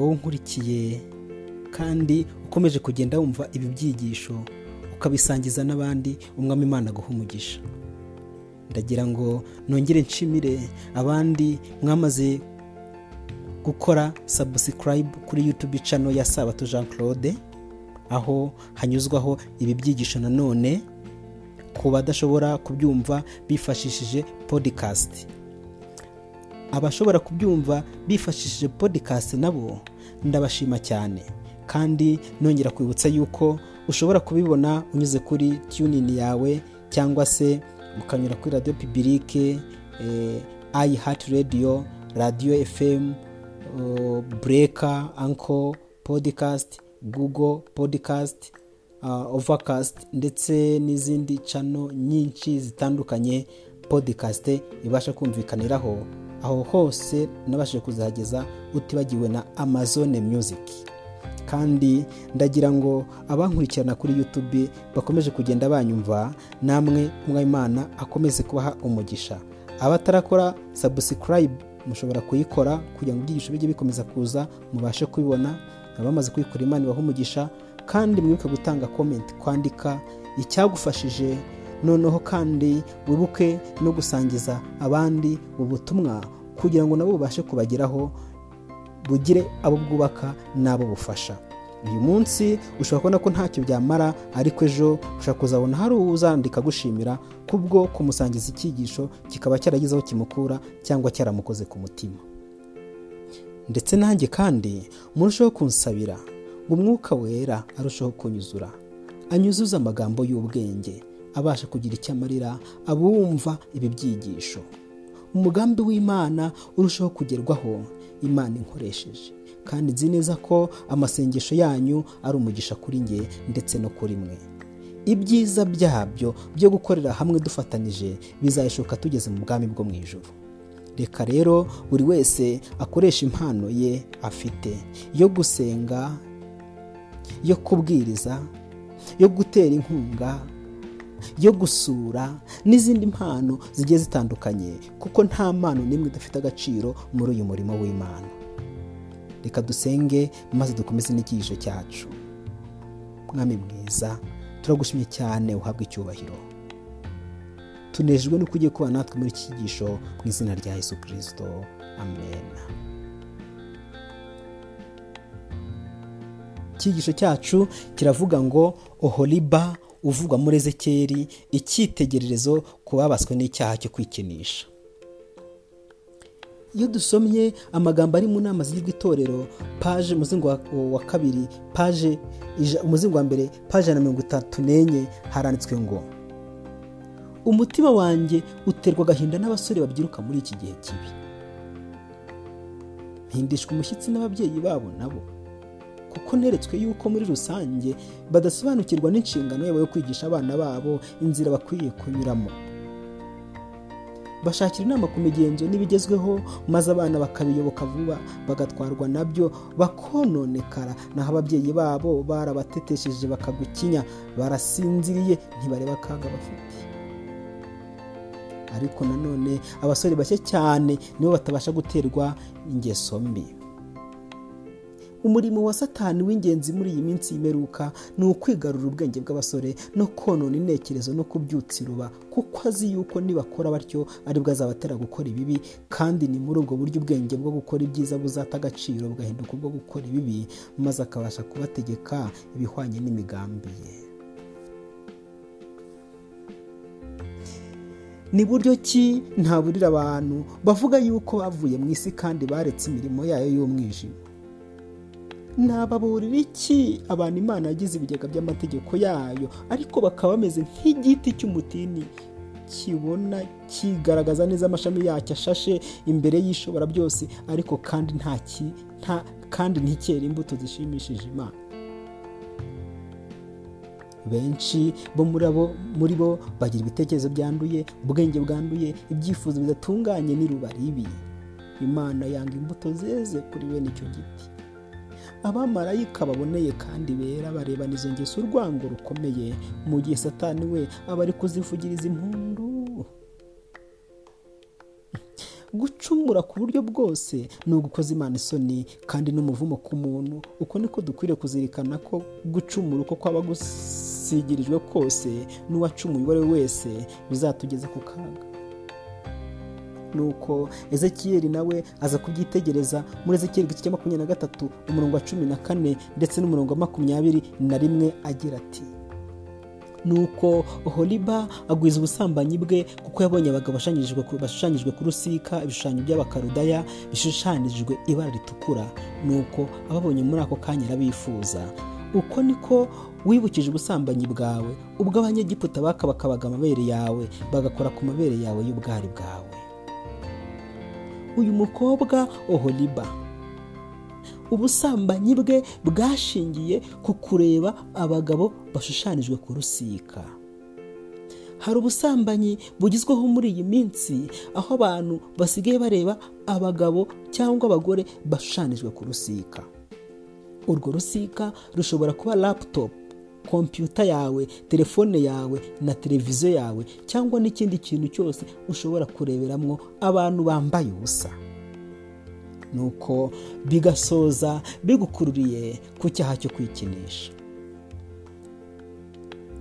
wowe unkurikiye kandi ukomeje kugenda wumva ibi byigisho ukabisangiza n'abandi umwami imana aguha umugisha. Ndagira ngo nongere nshimire abandi mwamaze gukora sabusikarayibu kuri yutubi cano ya sabato jean claude aho hanyuzwaho ibi byigisho nanone ku badashobora kubyumva bifashishije podikasti abashobora kubyumva bifashishije podikasti nabo ndabashima cyane. Kandi nongera kwibutsa yuko ushobora kubibona unyuze kuri tunini yawe cyangwa se ukanyura kuri radiyo pibirike ayi hati radiyo radiyo efemu bureka anko podikasti gugo podikasti ovakasti ndetse n'izindi cano nyinshi zitandukanye podikasti ibasha kumvikaniraho. Aho hose nabashije kuzahageza utibagiwe na amazone muziki kandi ndagira ngo abankurikirana kuri yutubi bakomeje kugenda banyumva namwe umwimana akomeze kubaha umugisha. Abatarakora sabusikarayibu mushobora kuyikora kugira ngo ibyigisho bijye bikomeza kuza mubashe kubibona. Abamaze kuyikora imana ibaha umugisha kandi mwibuke gutanga komenti kwandika icyagufashije noneho kandi wibuke no gusangiza abandi ubutumwa kugira ngo nabo bubashe kubageraho bugire abo bwubaka n'abo bufasha. Uyu munsi ushobora kubona ko ntacyo byamara ariko ejo ushobora kuzabona hari uzandika agushimira kubwo kumusangiza icyigisho kikaba cyaragize aho kimukura cyangwa cyaramukoze ku mutima. Ndetse nanjye kandi murushaho kunsabira ngo umwuka wera arushaho kunyuzura anyuzuze amagambo y'ubwenge. Abasha kugira icyo amarira abumva ibi byigisho umugambi w'imana urushaho kugerwaho imana inkoresheje. Kandi nzi neza ko amasengesho yanyu ari umugisha kuri nge ndetse no kuri mwe. Ibyiza byabyo byo gukorera hamwe dufatanyije bizayishoka tugeze mu bwami bwo mu ijoro reka rero buri wese akoresha impano ye afite yo gusenga yo kubwiriza yo gutera inkunga yo gusura n'izindi mpano zigiye zitandukanye kuko nta mpano n'imwe idafite agaciro muri uyu murimo w'imana. Reka dusenge maze dukomeze n'icyigisho cyacu. Mwami mwiza turagushimye cyane uhabwa icyubahiro. Tunejejwe nuko ugiye kuba natwe muri iki cyigisho mu izina rya yesu kirisito amen. Icyigisho cyacu kiravuga ngo oholiba uvugwa muri ezekeri icyitegererezo ku babaswe n'icyaha cyo kwikinisha. Iyo dusomye amagambo ari mu nama z'igihugu itorero paje umuzingo wa kabiri paje umuzingo wa mbere paje na mirongo itatu n'enye haranditswe ngo umutima wanjye uterwa agahinda n'abasore babyiruka muri iki gihe kibi. Mpindishwa umushyitsi n'ababyeyi babo nabo. Kuko neretswe yuko muri rusange badasobanukirwa n'inshingano yabo yo kwigisha abana babo inzira bakwiye kunyuramo. Bashakira inama ku migenzo n'ibigezweho maze abana bakabiyoboka vuba bagatwarwa na byo bakononekara. Naho ababyeyi babo barabatetesheje bakagukinya barasinziriye ntibareba akaga bafite. Ariko nanone abasore bake cyane nibo batabasha guterwa ingeso mbi. Umurimo wa satani w'ingenzi muri iyi minsi y'imeruka ni ukwigarura ubwenge bw'abasore no konona intekerezo no kubyutsa iruba kuko azi yuko nibakora batyo ari bwo azabatera gukora ibibi kandi ni muri ubwo buryo ubwenge bwo gukora ibyiza buzata agaciro bugahinduka ubwo gukora ibibi maze akabasha kubategeka ibihwanye n'imigambi ye. Ni buryo ki ntaburira abantu bavuga yuko bavuye mu isi kandi baretse imirimo yayo y'umwijima? Nababurira iki abantu imana yagize ibigega by'amategeko yayo ariko bakaba bameze nk'igiti cy'umutini. Kibona kigaragaza neza amashami yacyo ashashe imbere y'ishobora byose ariko kandi nta kandi ntikere imbuto zishimishije imana. Benshi bo muri bo bagira ibitekerezo byanduye ubwenge bwanduye ibyifuzo bidatunganye n'iruba ribi imana yanga imbuto zeze kuri bene icyo giti. Abamarayika baboneye kandi bera barebana izo ngeso urwango rukomeye. Mu gihe satani we aba ari kuzivugiriza impundu. Gucumura ku buryo bwose ni ugukoza imana isoni kandi n'umuvumo ku muntu. Uko niko dukwiriye kuzirikana ko gucumura uko kwaba gusigirijwe kose n'uwacumuye uwo ari we wese bizatugeza ku kaga. Nuko ezekiyeli nawe aza kubyitegereza. Muri ezekiyeli igice cya makumyabiri na gatatu umurongo wa cumi na kane ndetse n'umurongo wa makumyabiri na rimwe agira ati nuko horiba agwiza ubusambanyi bwe kuko yabonye abagabo bashushanyijwe ku rusika ibishushanyo by'abakarudaya bishushanyijwe ibara ritukura. Nuko ababonye muri ako kanya arabifuza. Uko niko wibukije ubusambanyi bwawe? Ubwo abanyegiputa bakabakabaga amabere yawe bagakora ku mabere yawe y'ubwari bwawe. Uyu mukobwa oholiba. Ubusambanyi bwe bwashingiye ku kureba abagabo bashushanijwe ku rusika. Hari ubusambanyi bugezweho muri iyi minsi aho abantu basigaye bareba abagabo cyangwa abagore bashushanijwe ku rusika. Urwo rusika rushobora kuba laputopu kompiyuta yawe telefone yawe na televiziyo yawe cyangwa n'ikindi kintu cyose ushobora kureberamo abantu bambaye ubusa. Nuko bigasoza bigukururiye ku cyaha cyo kwikinisha.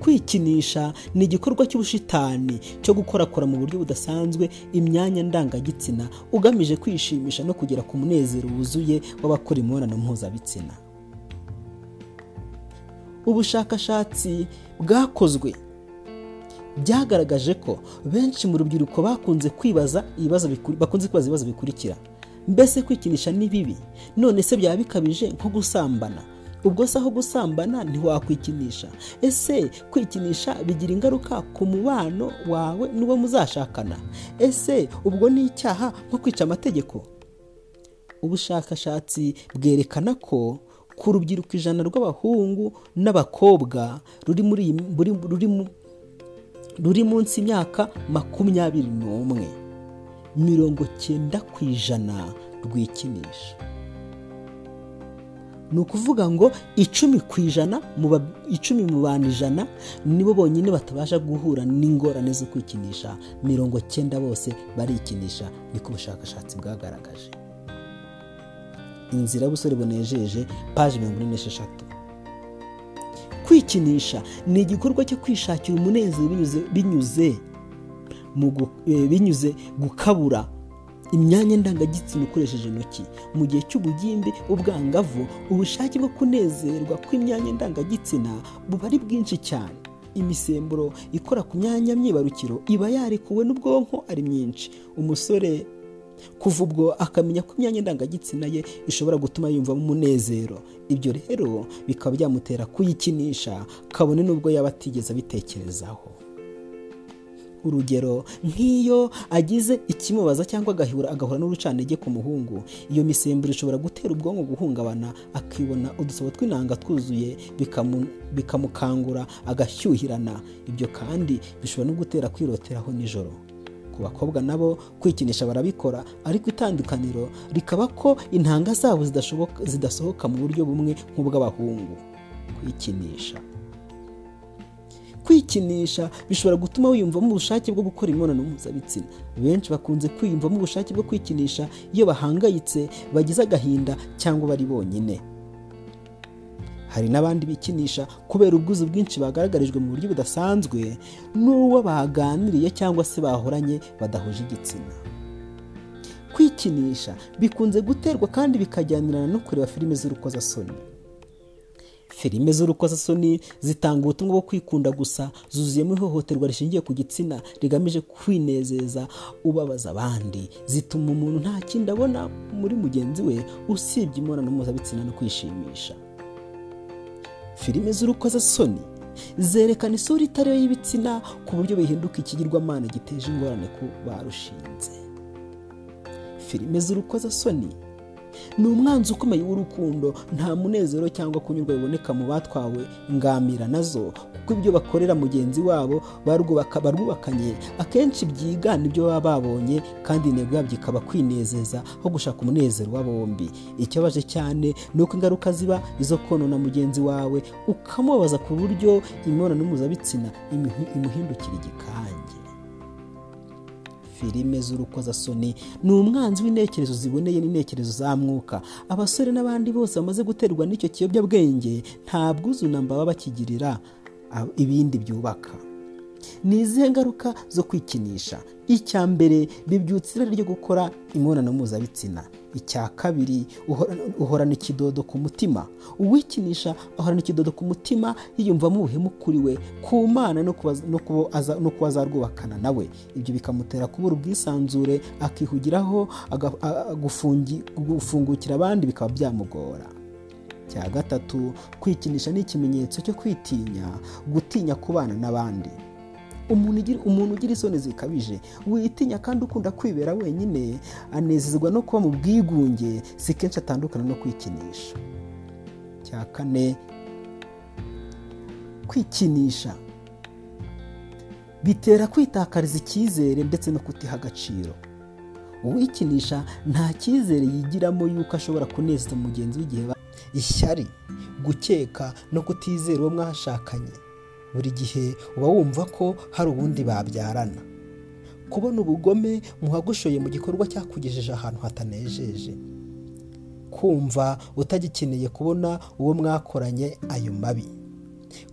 Kwikinisha ni igikorwa cy'ubushitani cyo gukorakora mu buryo budasanzwe imyanya ndangagitsina ugamije kwishimisha no kugera ku munezero wuzuye w'abakora imibonano mpuzabitsina. Ubushakashatsi bwakozwe. Byagaragaje ko benshi mu rubyiruko bakunze kwibaza ibibazo bakunze kwibaza ibibazo bikurikira. Mbese kwikinisha ni bibi? None se byaba bikabije nko gusambana? Ubwo se aho gusambana ntiwakwikinisha? Ese kwikinisha bigira ingaruka ku mubano wawe n'uwo muzashakana? Ese ubwo ni icyaha nko kwica amategeko? Ubushakashatsi bwerekana ko ku rubyiruko ijana rw'abahungu n'abakobwa ruri munsi y'imyaka makumyabiri n'umwe. Mirongo cyenda ku ijana rwikinisha. Ni ukuvuga ngo icumi ku ijana icumi mu bantu ijana nibo bonyine batabasha guhura n'ingorane zo kwikinisha. Mirongo cyenda bose barikinisha niko ubushakashatsi bwagaragaje. Inzira y'ubusore bunejeje paji mirongo ine n'esheshatu. Kwikinisha ni igikorwa cyo kwishakira umunezero binyuze binyuze gukabura imyanya ndangagitsina ukoresheje intoki. Mu gihe cy'ubugimbi ubwangavu ubushake bwo kunezerwa kw'imyanya ndangagitsina buba ari bwinshi cyane. Imisemburo ikora ku myanya myibarukiro iba yarekuwe n'ubwonko ari myinshi. Umusore kuva ubwo akamenya ko imyanya ndangagitsina ye ishobora gutuma yumvamo umunezero. Ibyo rero bikaba byamutera kuyikinisha kabone n'ubwo yaba atigeze abitekerezaho. Urugero nk'iyo agize ikimubaza cyangwa agahura agahura n'urucanege ku muhungu iyo misemburo ishobora gutera ubwonko guhungabana akibona udusabo tw'inanga twuzuye bikamukangura agashyuhirana. Ibyo kandi bishobora no gutera kwiroteraho nijoro. Ku bakobwa nabo kwikinisha barabikora. Ariko itandukaniro rikaba ko intanga zabo zidasohoka mu buryo bumwe nk'ubw'abahungu. Kwikinisha. Kwikinisha bishobora gutuma wiyumvamo ubushake bwo gukora imibonano mpuzabitsina. Benshi bakunze kwiyumvamo ubushake bwo kwikinisha iyo bahangayitse bagize agahinda cyangwa bari bonyine. Hari n'abandi bikinisha kubera ubwuzu bwinshi bagaragarijwe mu buryo budasanzwe n'uwo baganiriye cyangwa se bahoranye badahuje igitsina. Kwikinisha bikunze guterwa kandi bikajyanirana no kureba filime z'urukozasoni. Filime z'urukozasoni zitanga ubutumwa bwo kwikunda gusa zuzuyemo ihohoterwa rishingiye ku gitsina rigamije kwinezeza ubabaza abandi. Zituma umuntu nta kindi abona muri mugenzi we usibye imibonano mpuzabitsina no kwishimisha. Filime z'urukozasoni zerekana isura itariyo y'ibitsina ku buryo bihinduka ikigirwamana giteje ingorane ku barushinze. Filime z'urukozasoni ni umwanzi ukomeye w'urukundo nta munezero cyangwa kunyurwa biboneka mu batwawe. Ngamira na zo kuko ibyo bakorera mugenzi wabo barwubakanye. Akenshi byigana ibyo baba babonye kandi intego yabyo ikaba kwinezeza aho gushaka umunezero wa bombi. Ikibabaje cyane ni uko ingaruka ziba izo konona mugenzi wawe ukamubabaza ku buryo imibonano mpuzabitsina imuhindukira igikange. Filime z'urukozasoni ni umwanzi w'intekerezo ziboneye n'intekerezo za mwuka. Abasore n'abandi bose bamaze guterwa n'icyo kiyobyabwenge nta bwuzunamba baba bakigirira ibindi byubaka. Ni izihe ngaruka zo kwikinisha? Icya mbere bibyutsa irari ryo gukora imibonano mpuzabitsina. Icya kabiri uhorana ikidodo ku mutima. Uwikinisha ahorana ikidodo ku mutima yiyumvamo ubuhemu kuri we ku mana no kuba azarwubakana nawe ibyo bikamutera kubura ubwisanzure akihugiraho gufungukira abandi bikaba byamugora. Cya gatatu kwikinisha ni ikimenyetso cyo kwitinya gutinya kubana n'abandi. Umuntu ugira isoni zikabije witinya kandi ukunda kwibera wenyine anezezwa no kuba mu bwigunge si kenshi atandukana no kwikinisha. Cya kane kwikinisha. Bitera kwitakariza icyizere ndetse no kutiha agaciro. Uwikinisha nta cyizere yigiramo yuko ashobora kunezeza mugenzi w'igihe ishyari gukeka no kutizera uwo mwashakanye. Buri gihe uba wumva ko hari ubundi babyarana. Kubona ubugome muhagushoye mu gikorwa cyakugejeje ahantu hatanejeje. Kumva utagikeneye kubona uwo mwakoranye ayo mabi.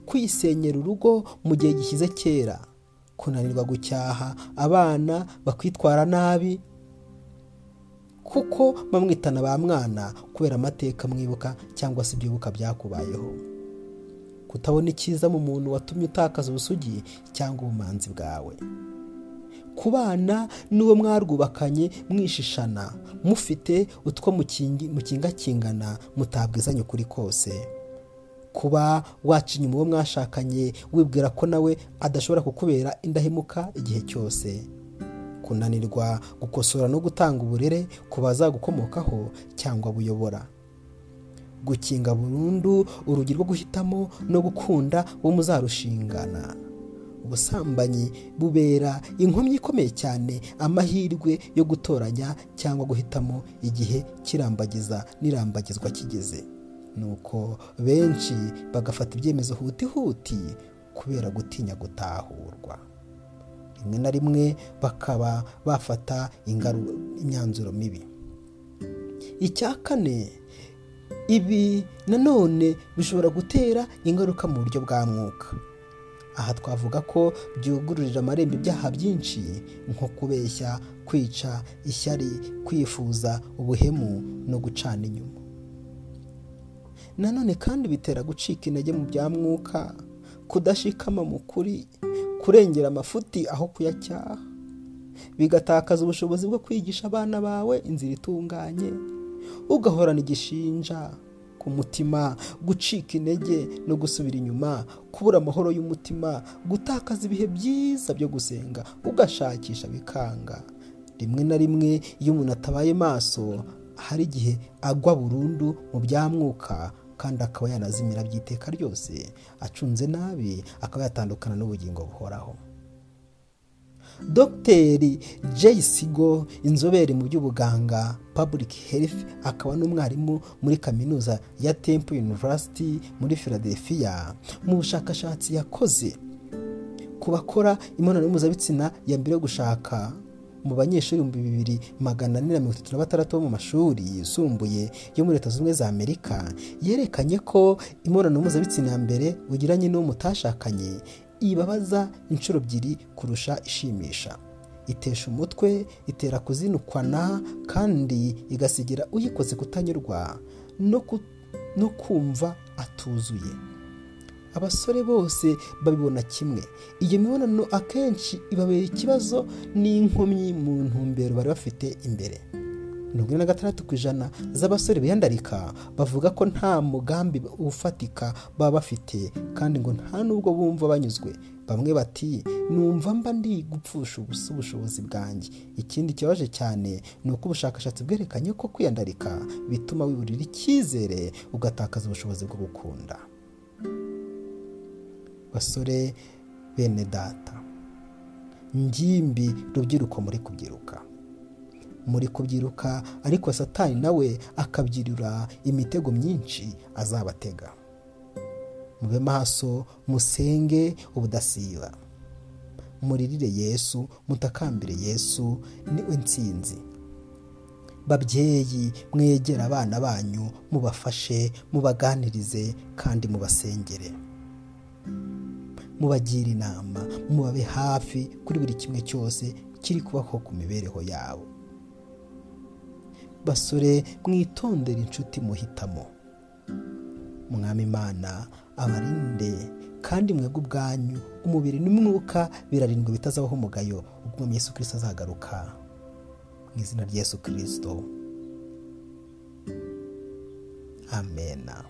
Kwisenyera urugo mu gihe gishyize kera. Kunanirwa gucyaha abana bakwitwara nabi. Kuko bamwitana ba mwana kubera amateka mwibuka cyangwa se ibyibuka byakubayeho. Kutabona icyiza mu muntu watumye utakaza ubusugi cyangwa ubumanzi bwawe. Ku bana n'uwo mwarwubakanye mwishishana mufite utwo mukingakingana mutabwizanye ukuri kose. Kuba waca inyuma uwo mwashakanye wibwira ko nawe adashobora kukubera indahemuka igihe cyose. Kunanirwa gukosora no gutanga uburere ku bazagukomokaho cyangwa buyobora. Gukinga burundu urugi rwo guhitamo no gukunda uwo muzarushingana. Ubusambanyi bubera inkomyi ikomeye cyane amahirwe yo gutoranya cyangwa guhitamo igihe kirambagiza n'irambagizwa kigeze. Nuko benshi bagafata ibyemezo huti kubera gutinya gutahurwa. Rimwe na rimwe bakaba bafata imyanzuro mibi. Icya kane ibi nanone bishobora gutera ingaruka mu buryo bwa mwuka. Aha twavuga ko byugururira amarembo ibyaha byinshi nko kubeshya kwica ishyari kwifuza ubuhemu no gucana inyuma. Nanone kandi bitera gucika intege mu bya mwuka kudashikama mu kuri kurengera amafuti aho kuyacyaha bigatakaza ubushobozi bwo kwigisha abana bawe inzira itunganye ugahorana igishinja ku mutima gucika intege no gusubira inyuma kubura amahoro y'umutima gutakaza ibihe byiza byo gusenga ugashakisha bikanga rimwe na rimwe iyo umuntu atabaye maso hari igihe agwa burundu mu bya mwuka kandi akaba yanazimira by'iteka ryose acunze nabi akaba yatandukana n'ubugingo buhoraho. Dogiteri Jay sigo inzobere mu by'ubuganga public health akaba n'umwarimu muri kaminuza ya temple university muri philadelphia. Mu bushakashatsi yakoze ku bakora imibonano mpuzabitsina ya mbere yo gushaka mu banyeshuri ibihumbi bibiri magana ane na mirongo itatu na batandatu bo mu mashuri yisumbuye yo muri leta zunze ubumwe za amerika yerekanye ko imibonano mpuzabitsina ya mbere ugiranye n'uwo mutashakanye. Ibabaza inshuro ebyiri kurusha ishimisha. Itesha umutwe itera kuzinukwana kandi igasigira uyikoze kutanyurwa no kumva atuzuye. Abasore bose babibona kimwe. Iyo mibonano akenshi ibabera ikibazo n'inkomyi mu ntumbero bari bafite imbere. Mirongo ine na gatandatu ku ijana z'abasore biyandarika bavuga ko nta mugambi ufatika baba bafite kandi ngo nta n'ubwo bumva banyuzwe. Bamwe bati numva mba ndi gupfusha ubusa ubushobozi bwanjye. Ikindi kibaje cyane ni uko ubushakashatsi bwerekanye ko kwiyandarika bituma wiburira icyizere ugatakaza ubushobozi bwo gukunda. Basore bene data. Ngimbi rubyiruko muri kubyiruka. Muri kubyiruka ariko satani nawe akabyirura imitego myinshi azabatega. Mube maso musenge ubudasiba. Muririre yesu mutakambire yesu ni we nsinzi babyeyi mwegera abana banyu mubafashe mubaganirize kandi mubasengere. Mubagire inama mubabe hafi kuri buri kimwe cyose kiri kubaho ku mibereho yabo. Basore mwitondere inshuti muhitamo. Mwami imana abarinde kandi mwebwe ubwanyu umubiri n'umwuka birarindwa bitazabaho umugayo ubwo Yesu kirisito azagaruka. Mu izina rya Yesu kirisito amena